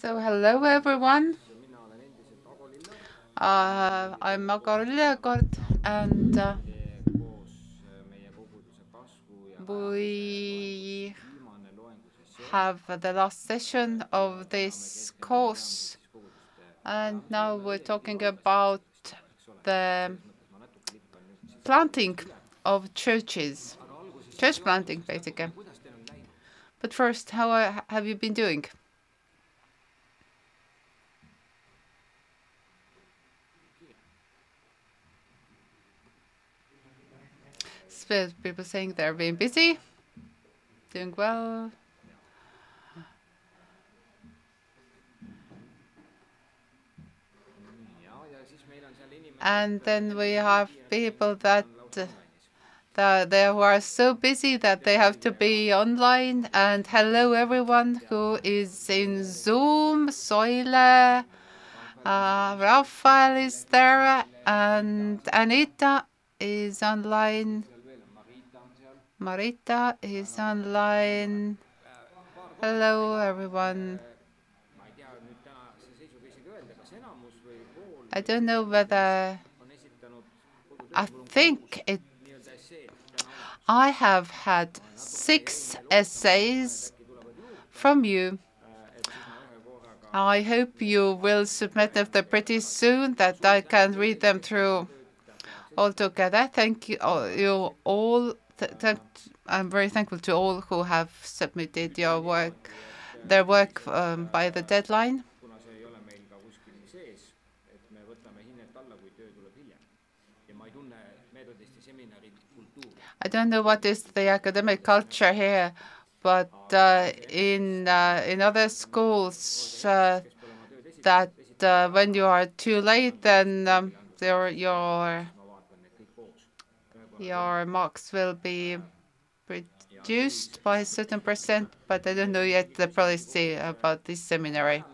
So hello everyone. Uh, I'm Ago Lillekord and uh, we have the last session of this course and now we're talking about the planting of churches, church planting basically. But first, how have you been doing? people saying they're being busy, doing well. And then we have people that that they are so busy that they have to be online. And hello everyone who is in Zoom. Soile, uh, Rafael is there, and Anita is online. Marita is online. Hello, everyone. I don't know whether I think it. I have had six essays from you. I hope you will submit them pretty soon that I can read them through all together. Thank you, you all I'm very thankful to all who have submitted your work, their work um, by the deadline. I don't know what is the academic culture here, but uh, in uh, in other schools, uh, that uh, when you are too late, then um, your your your marks will be reduced by a certain percent, but I don't know yet the policy about this seminary.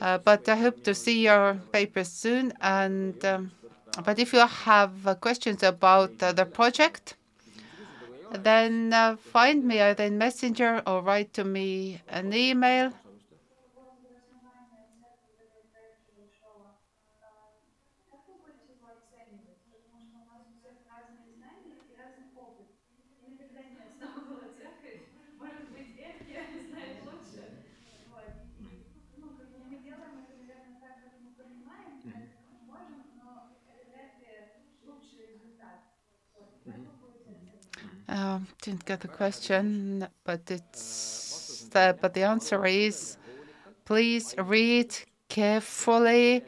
Uh, but I hope to see your papers soon. And um, but if you have questions about the project, then uh, find me either in Messenger or write to me an email. Um, didn't get the question, but it's the, but the answer is please read carefully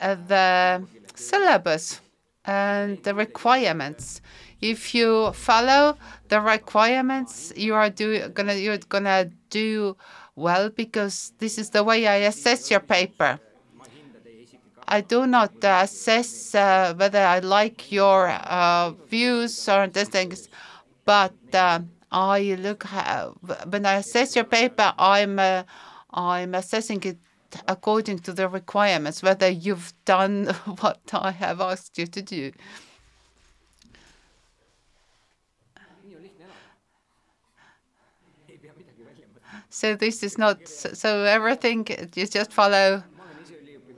uh, the syllabus and the requirements. If you follow the requirements, you are do, gonna you're gonna do well because this is the way I assess your paper. I do not assess uh, whether I like your uh, views or things but uh, I look when I assess your paper, I'm uh, I'm assessing it according to the requirements, whether you've done what I have asked you to do. So this is not so everything you just follow.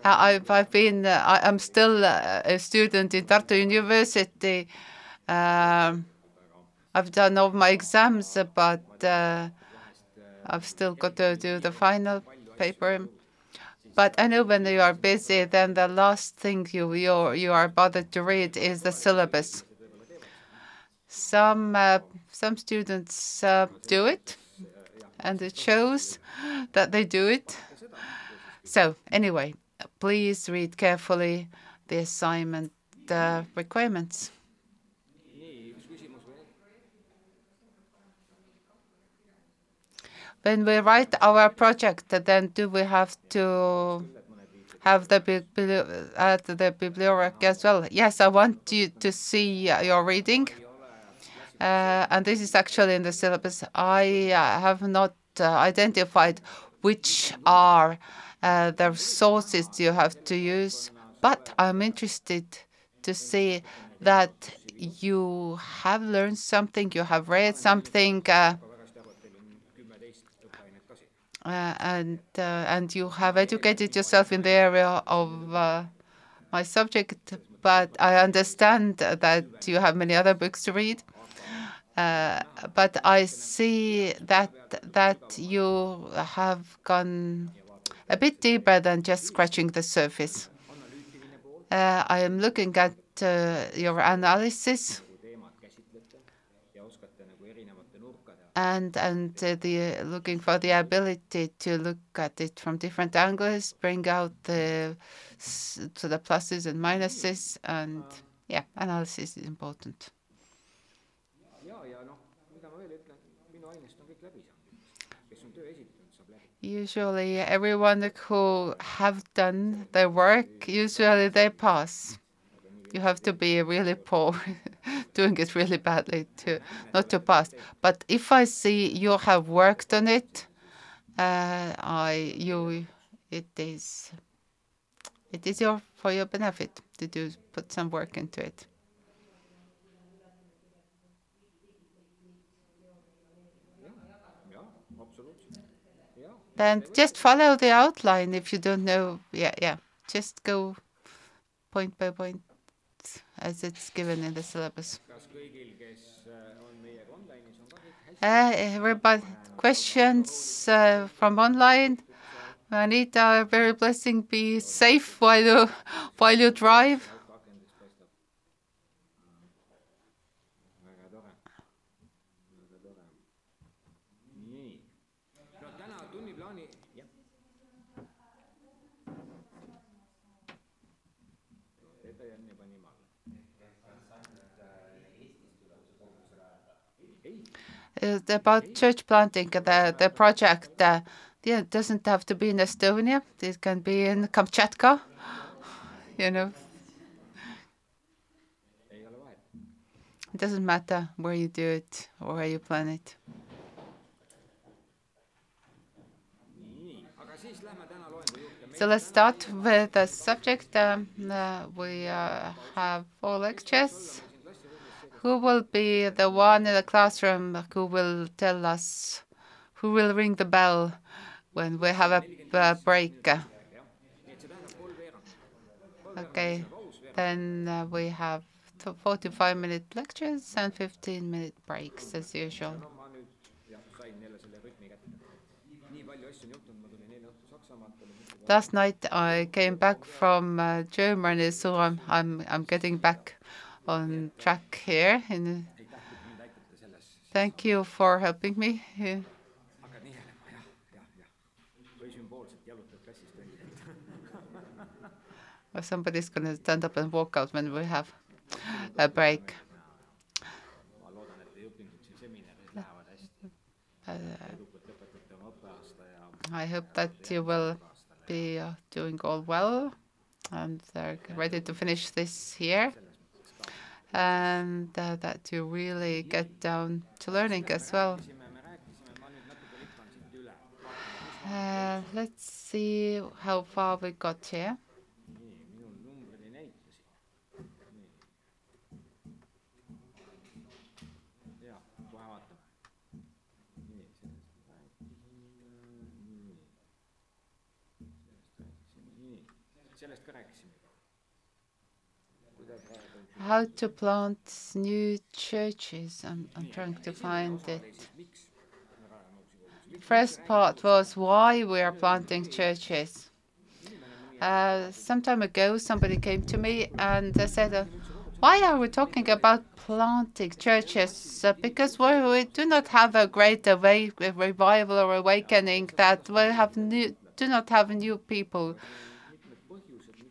I've I've been uh, I'm still a student in Tartu University. Um, I've done all my exams, but uh, I've still got to do the final paper. But I know when you are busy, then the last thing you you you are bothered to read is the syllabus. Some uh, some students uh, do it, and it shows that they do it. So anyway, please read carefully the assignment uh, requirements. When we write our project, then do we have to have the at the bibliography as well? Yes, I want you to see your reading. Uh, and this is actually in the syllabus. I uh, have not uh, identified which are uh, the sources you have to use, but I'm interested to see that you have learned something, you have read something uh, uh, and uh, and you have educated yourself in the area of uh, my subject, but I understand that you have many other books to read. Uh, but I see that that you have gone a bit deeper than just scratching the surface. Uh, I am looking at uh, your analysis and and uh, the looking for the ability to look at it from different angles, bring out the to the pluses and minuses, and yeah, analysis is important. Usually, everyone who have done their work, usually they pass. You have to be really poor, doing it really badly to not to pass. But if I see you have worked on it, uh, I you it is it is your for your benefit to do put some work into it. Then just follow the outline if you don't know. Yeah, yeah. Just go point by point as it's given in the syllabus. Uh, everybody, questions uh, from online? Anita, very blessing. Be safe while you while you drive. About church planting, the, the project, uh, yeah, doesn't have to be in Estonia. It can be in Kamchatka, you know. It doesn't matter where you do it or where you plan it. So let's start with the subject. Um, uh, we uh, have four lectures. Who will be the one in the classroom who will tell us, who will ring the bell when we have a, a break? Okay, then uh, we have 45 minute lectures and 15 minute breaks as usual. Last night I came back from uh, Germany, so I'm, I'm, I'm getting back on track here. And thank you for helping me. Yeah. Or somebody's going to stand up and walk out when we have a break. Uh, I hope that you will be uh, doing all well and they're ready to finish this year and uh, that you really get down to learning as well. Uh, let's see how far we got here. How to plant new churches. I'm, I'm trying to find it. First part was why we are planting churches. Uh, some time ago, somebody came to me and they said, uh, why are we talking about planting churches? Uh, because we, we, do not have a great awake, revival or awakening that we have new, do not have new people.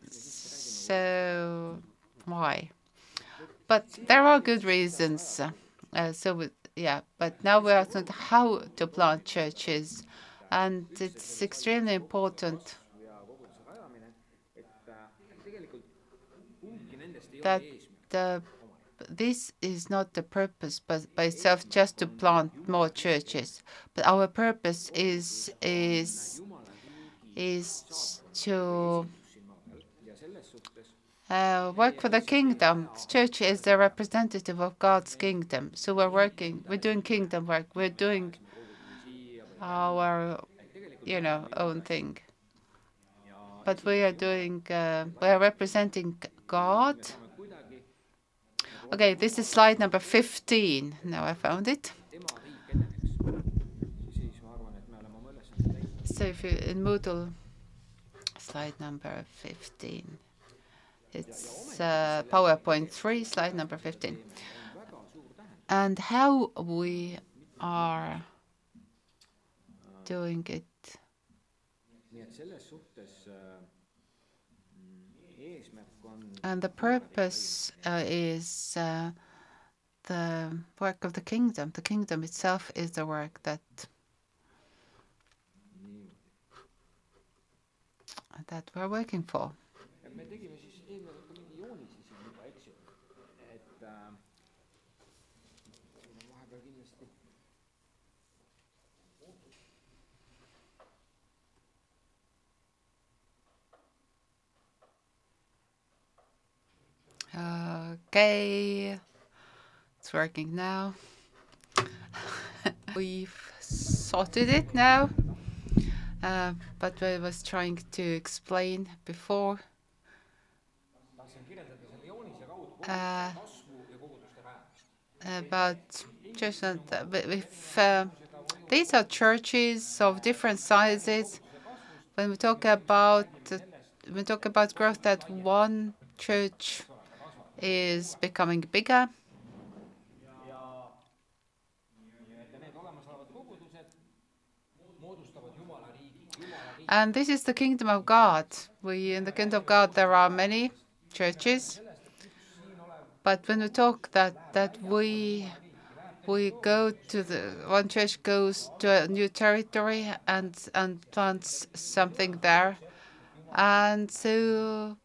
So why? But there are good reasons. Uh, so yeah, but now we're asking how to plant churches, and it's extremely important that the, this is not the purpose but by itself just to plant more churches, but our purpose is is is to uh, work for the kingdom. Church is the representative of God's kingdom. So we're working, we're doing kingdom work. We're doing our, you know, own thing. But we are doing, uh, we are representing God. Okay, this is slide number 15. Now I found it. So if you in Moodle, slide number 15. It's uh, PowerPoint 3, slide number 15. And how we are doing it. And the purpose uh, is uh, the work of the kingdom. The kingdom itself is the work that that we're working for. Okay, it's working now. We've sorted it now, uh, but I was trying to explain before. Uh, about church, if uh, these are churches of different sizes, when we talk about when we talk about growth, that one church is becoming bigger. And this is the kingdom of God. We in the kingdom of God there are many churches, but when we talk that that we we go to the one church goes to a new territory and and plants something there, and so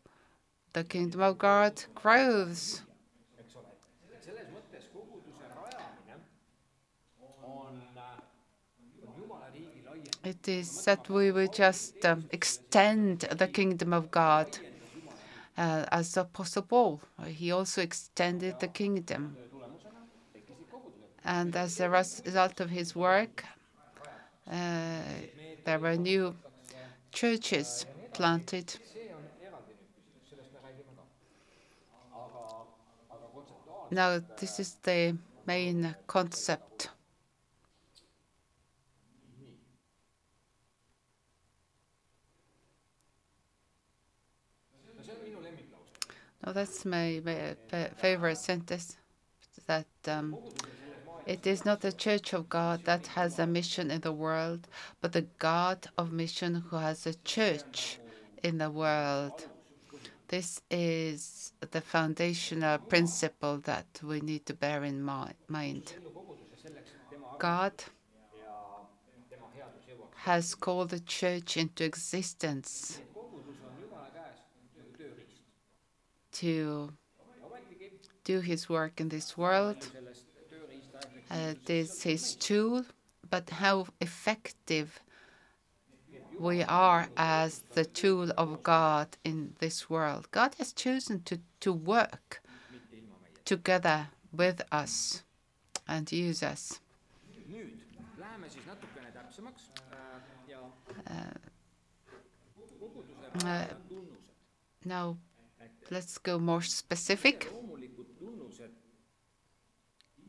the kingdom of God grows. It is that we will just um, extend the kingdom of God as the Apostle Paul. He also extended the kingdom. And as a result of his work, uh, there were new churches planted. Now, this is the main concept. Now, that's my, my favorite sentence that um, it is not the Church of God that has a mission in the world, but the God of mission who has a church in the world. This is the foundational principle that we need to bear in mind. God has called the church into existence to do his work in this world. Uh, this is his tool, but how effective we are as the tool of God in this world. God has chosen to, to work together with us and use us. Uh, uh, now, let's go more specific.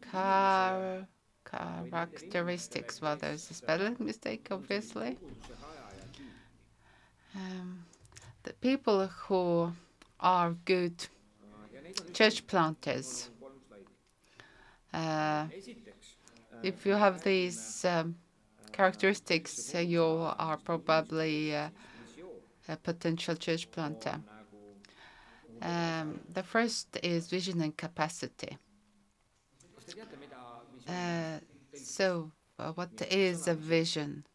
Car characteristics. Well, there's a spelling mistake, obviously. Um, the people who are good church planters. Uh, if you have these um, characteristics, uh, you are probably uh, a potential church planter. Um, the first is vision and capacity. Uh, so, uh, what is a vision?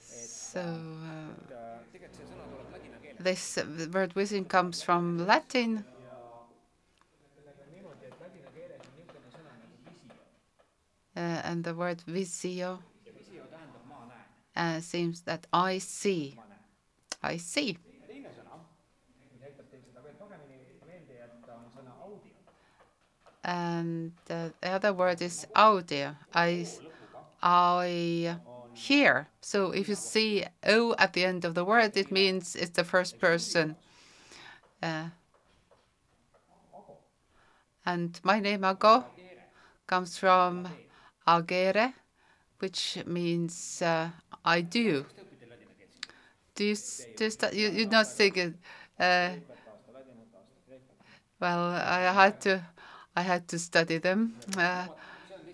So this word vision comes from Latin. Uh, and the word visio uh, seems that I see. I see. And uh, the other word is audio. I, I hear. So if you see O at the end of the word, it means it's the first person. Uh, and my name, Ago, comes from agere, which means uh, I do. Do you, do you, you, you not think uh, well, I had to, I had to study them, uh,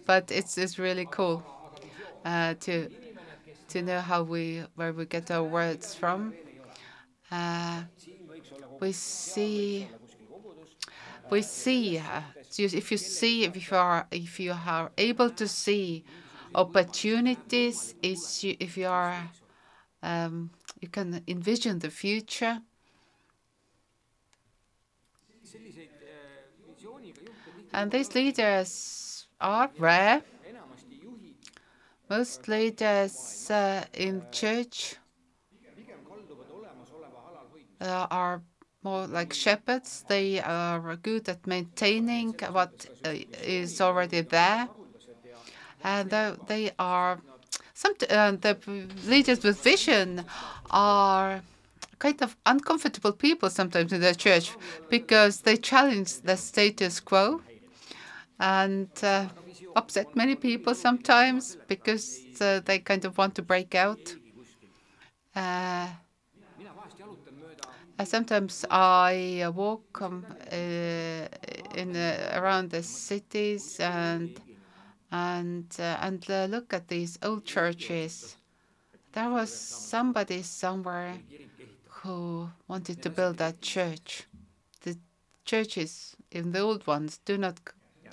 but it's it's really cool uh, to to know how we where we get our words from. Uh, we see we see uh, if you see if you are if you are able to see opportunities is you, if you are um, you can envision the future and these leaders are rare most leaders uh, in church are more like shepherds. They are good at maintaining what uh, is already there, and they are some uh, the leaders with vision are kind of uncomfortable people sometimes in the church because they challenge the status quo and uh, upset many people sometimes because uh, they kind of want to break out. Uh, sometimes I walk um, uh, in uh, around the cities and and uh, and look at these old churches. There was somebody somewhere who wanted to build that church. The churches in the old ones do not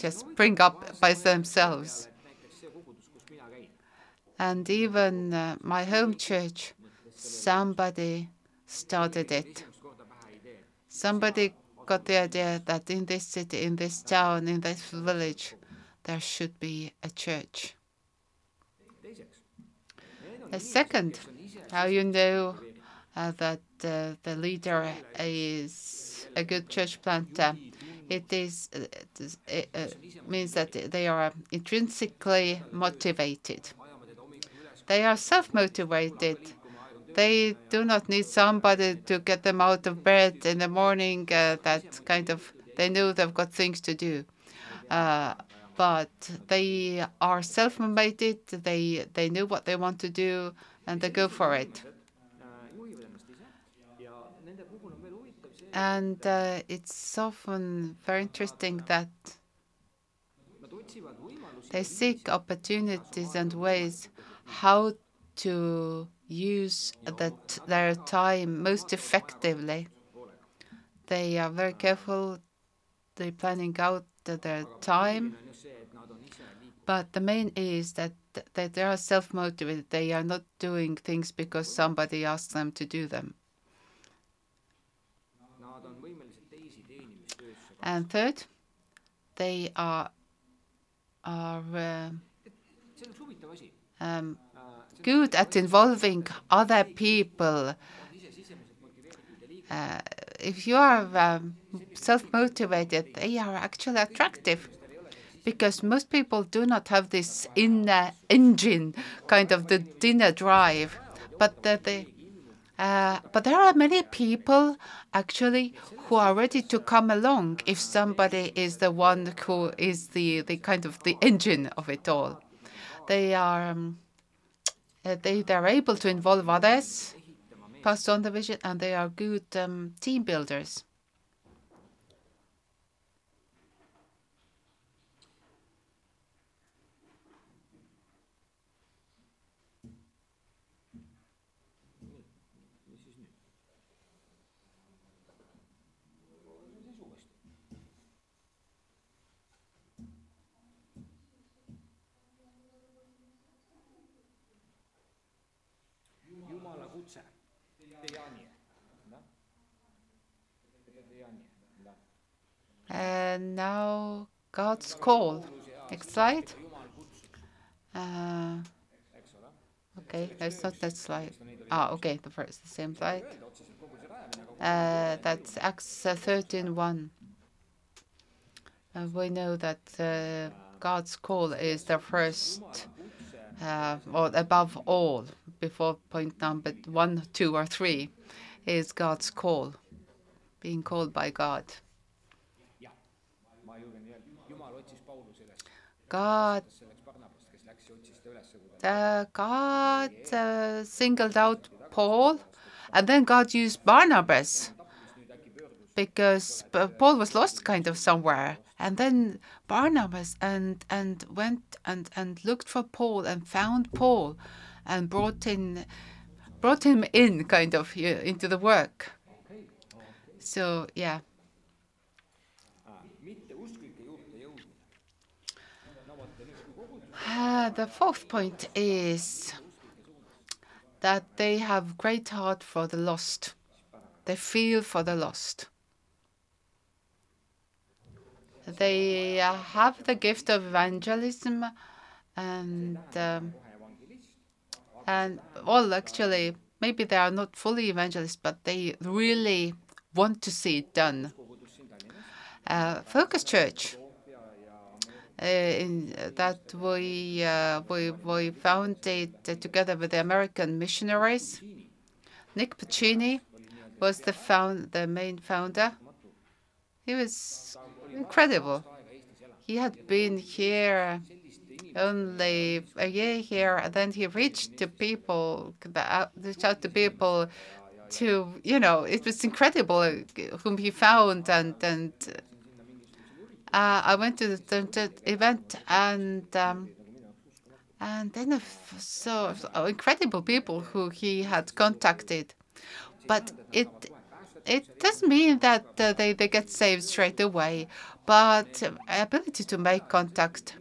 just spring up by themselves. And even uh, my home church, somebody started it. Somebody got the idea that in this city, in this town, in this village, there should be a church. The second, how you know uh, that uh, the leader is a good church planter. It is it, uh, means that they are intrinsically motivated. They are self-motivated they do not need somebody to get them out of bed in the morning. Uh, that kind of they know they've got things to do, uh, but they are self-motivated. They they know what they want to do and they go for it. And uh, it's often very interesting that they seek opportunities and ways how to use their time most effectively. They are very careful. They're planning out their time. But the main is that, that they are self-motivated. They are not doing things because somebody asked them to do them. And third, they are are uh, um, good at involving other people. Uh, if you are um, self-motivated, they are actually attractive because most people do not have this inner engine, kind of the inner drive. But the, the uh, but there are many people actually who are ready to come along if somebody is the one who is the, the kind of the engine of it all. They are um, uh, they, they're able to involve others, pass on the vision, and they are good um, team builders. And now God's call. Next slide. Uh, okay, it's not that slide. Ah, okay, the first, the same slide. Uh, that's Acts 13:1. Uh, we know that uh, God's call is the first, uh, or above all, before point number one, two, or three, is God's call, being called by God. God, uh, God uh, singled out Paul, and then God used Barnabas because Paul was lost kind of somewhere. And then Barnabas and and went and and looked for Paul and found Paul and brought in brought him in kind of into the work. So yeah. Uh, the fourth point is that they have great heart for the lost. They feel for the lost. They uh, have the gift of evangelism and um, and well actually maybe they are not fully evangelists but they really want to see it done. Uh, Focus Church uh, in that we uh, we we founded together with the American missionaries. Nick Pacini was the found the main founder. He was incredible. He had been here only a year here, and then he reached to people, reached out to people to, you know, it was incredible whom he found. And, and uh, I went to the, event and um, and then so incredible people who he had contacted. But it it doesn't mean that uh, they, they get saved straight away, but ability to make contact.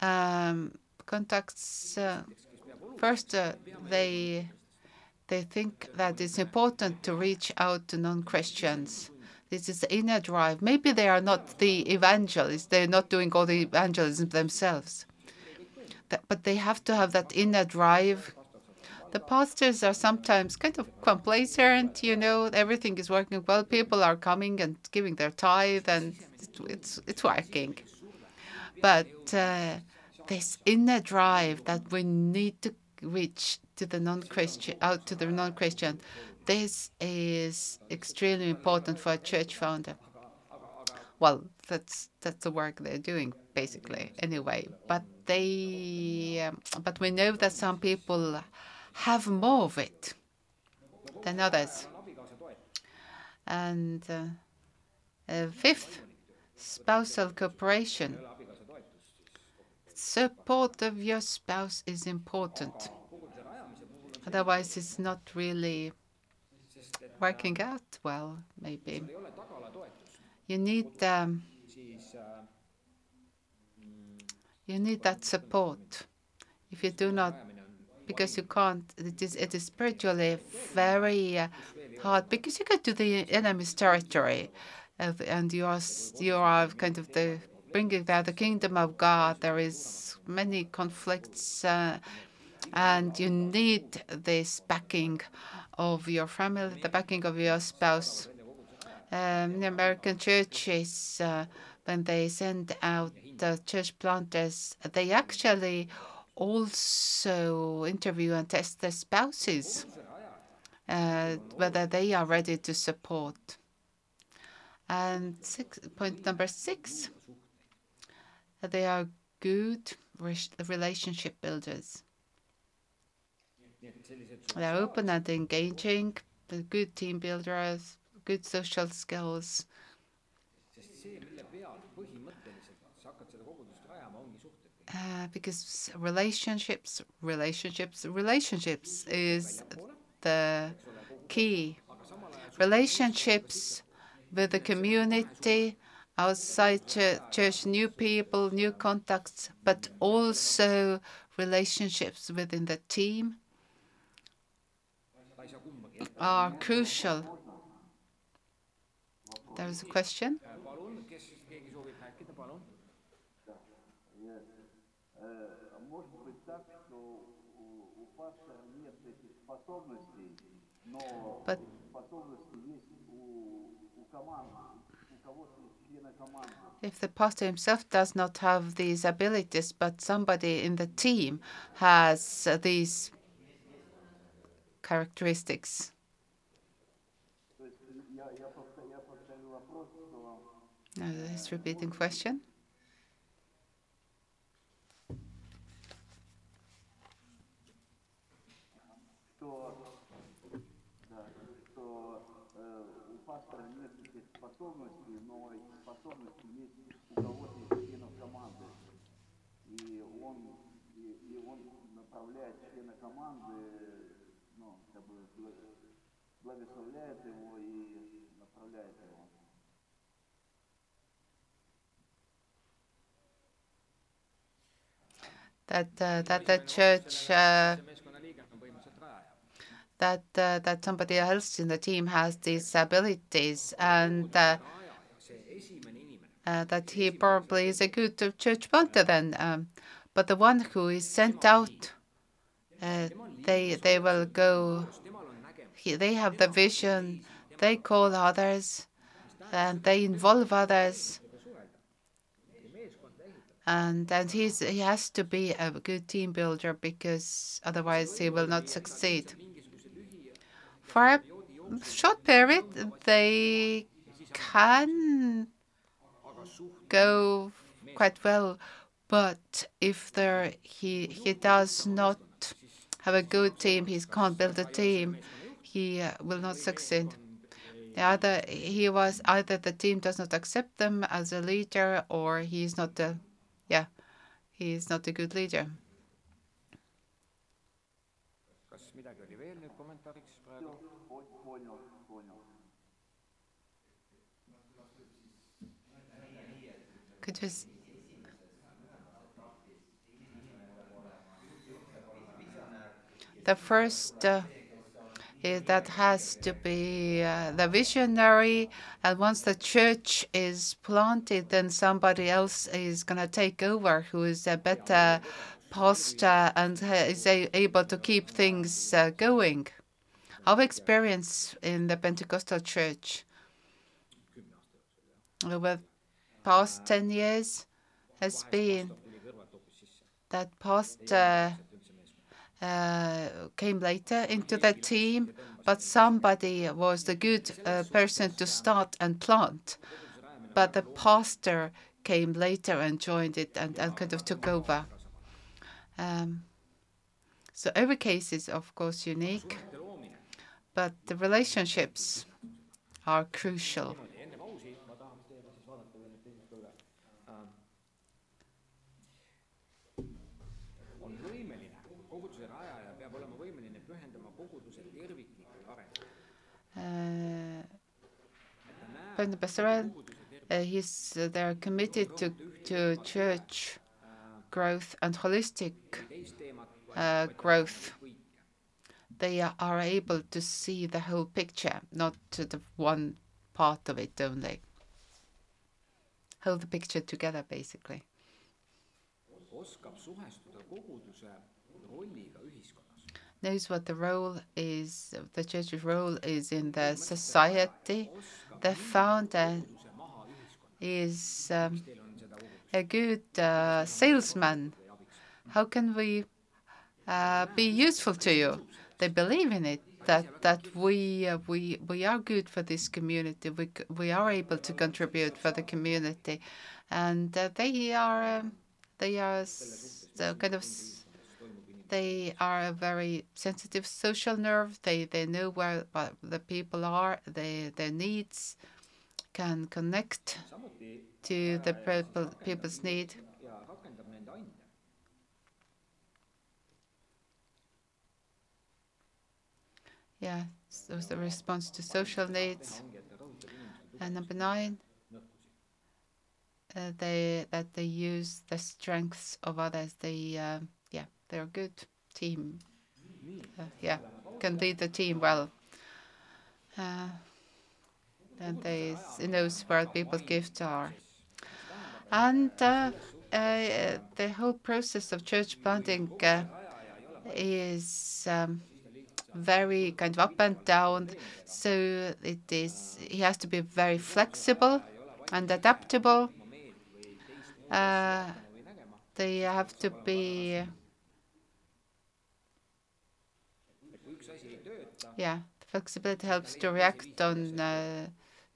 Um, contacts uh, first uh, they they think that it's important to reach out to non-Christians. This is the inner drive. Maybe they are not the evangelists; they're not doing all the evangelism themselves, but they have to have that inner drive the pastors are sometimes kind of complacent, you know, everything is working well. People are coming and giving their tithe, and it's it's working. But uh, this inner drive that we need to reach to the non-Christian, out to the non-Christian, this is extremely important for a church founder. Well, that's that's the work they're doing basically anyway. But they, um, but we know that some people have more of it than others. And uh, fifth, spousal cooperation. Support of your spouse is important. Otherwise, it's not really working out well, maybe. You need um, you need that support. If you do not because you can't. It is it is spiritually very uh, hard because you get to the enemy's territory, and you are you are kind of the bringing there the kingdom of God. There is many conflicts, uh, and you need this backing of your family, the backing of your spouse. Um, the American churches, uh, when they send out the church planters, they actually also interview and test their spouses, uh, whether they are ready to support. And six, point number six, they are good relationship builders. They are open and engaging, good team builders, good social skills, Uh, because relationships, relationships, relationships is the key. Relationships with the community, outside church, church, new people, new contacts, but also relationships within the team are crucial. There is a question. But if the pastor himself does not have these abilities, but somebody in the team has uh, these characteristics. Now, this repeating question. способности, но эти способности есть у кого-то из членов команды. И он, и, и он направляет члена команды, ну, как бы благословляет его и направляет его. Tad, tad, taču that that somebody else in the team has these abilities and uh, uh, that he probably is a good church planter then. Um, but the one who is sent out, uh, they they will go. He, they have the vision. They call others, and they involve others. And and he's he has to be a good team builder because otherwise he will not succeed. For a short period, they can go quite well, but if there he he does not have a good team, he can't build a team, he uh, will not succeed. The other he was either the team does not accept them as a leader or he's not a yeah he's not a good leader. Could you the first uh, that has to be uh, the visionary, and once the church is planted, then somebody else is going to take over who is a better pastor and is able to keep things uh, going. Our experience in the Pentecostal church over past 10 years has been that pastor uh, came later into the team, but somebody was the good uh, person to start and plant. But the pastor came later and joined it and, and kind of took over. Um, so every case is, of course, unique, but the relationships are crucial. Brenda Besserell, uh, he's uh, they're committed to to church growth and holistic uh, growth. They are able to see the whole picture, not the one part of it only. Hold the picture together, basically. knows what the role is, the church's role is in the society. The founder is um, a good uh, salesman. How can we uh, be useful to you? They believe in it. That that we uh, we we are good for this community. We we are able to contribute for the community, and uh, they are um, they are so kind of they are a very sensitive social nerve. They they know where, the people are, they, their needs, can connect to the people, people's need. Yeah, so the response to social needs. And number nine, uh, they that they use the strengths of others. They uh, they're a good team. Uh, yeah, can lead the team well. Uh, and they knows where people's gifts are. And uh, uh, the whole process of church planting is um, very kind of up and down. So it is. He has to be very flexible and adaptable. Uh, they have to be. Yeah, flexibility helps to react on uh,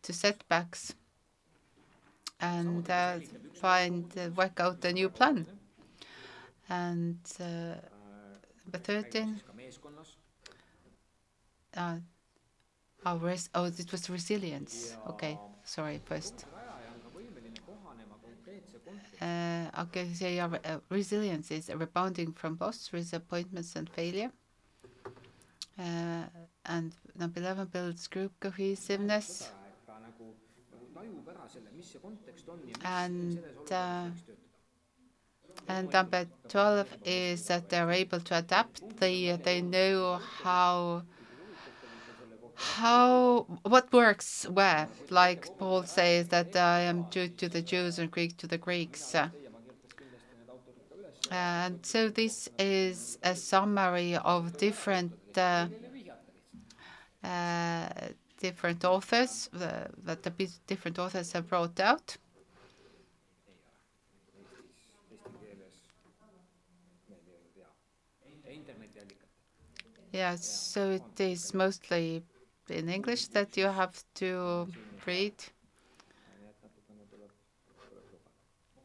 to setbacks and uh, find uh, work out a new plan. And uh, number 13. Uh, oh, res oh, it was resilience. Okay, sorry, first. Uh, okay, so yeah, uh, resilience is rebounding from loss, disappointments, and failure. Uh, and number 11 builds group cohesiveness. And uh, and number 12 is that they're able to adapt. They they know how how what works where. Like Paul says that I am Jew to the Jews and Greek to the Greeks. And so this is a summary of different uh, uh, different authors uh, that the different authors have brought out. Yeah, so it is mostly in English that you have to read.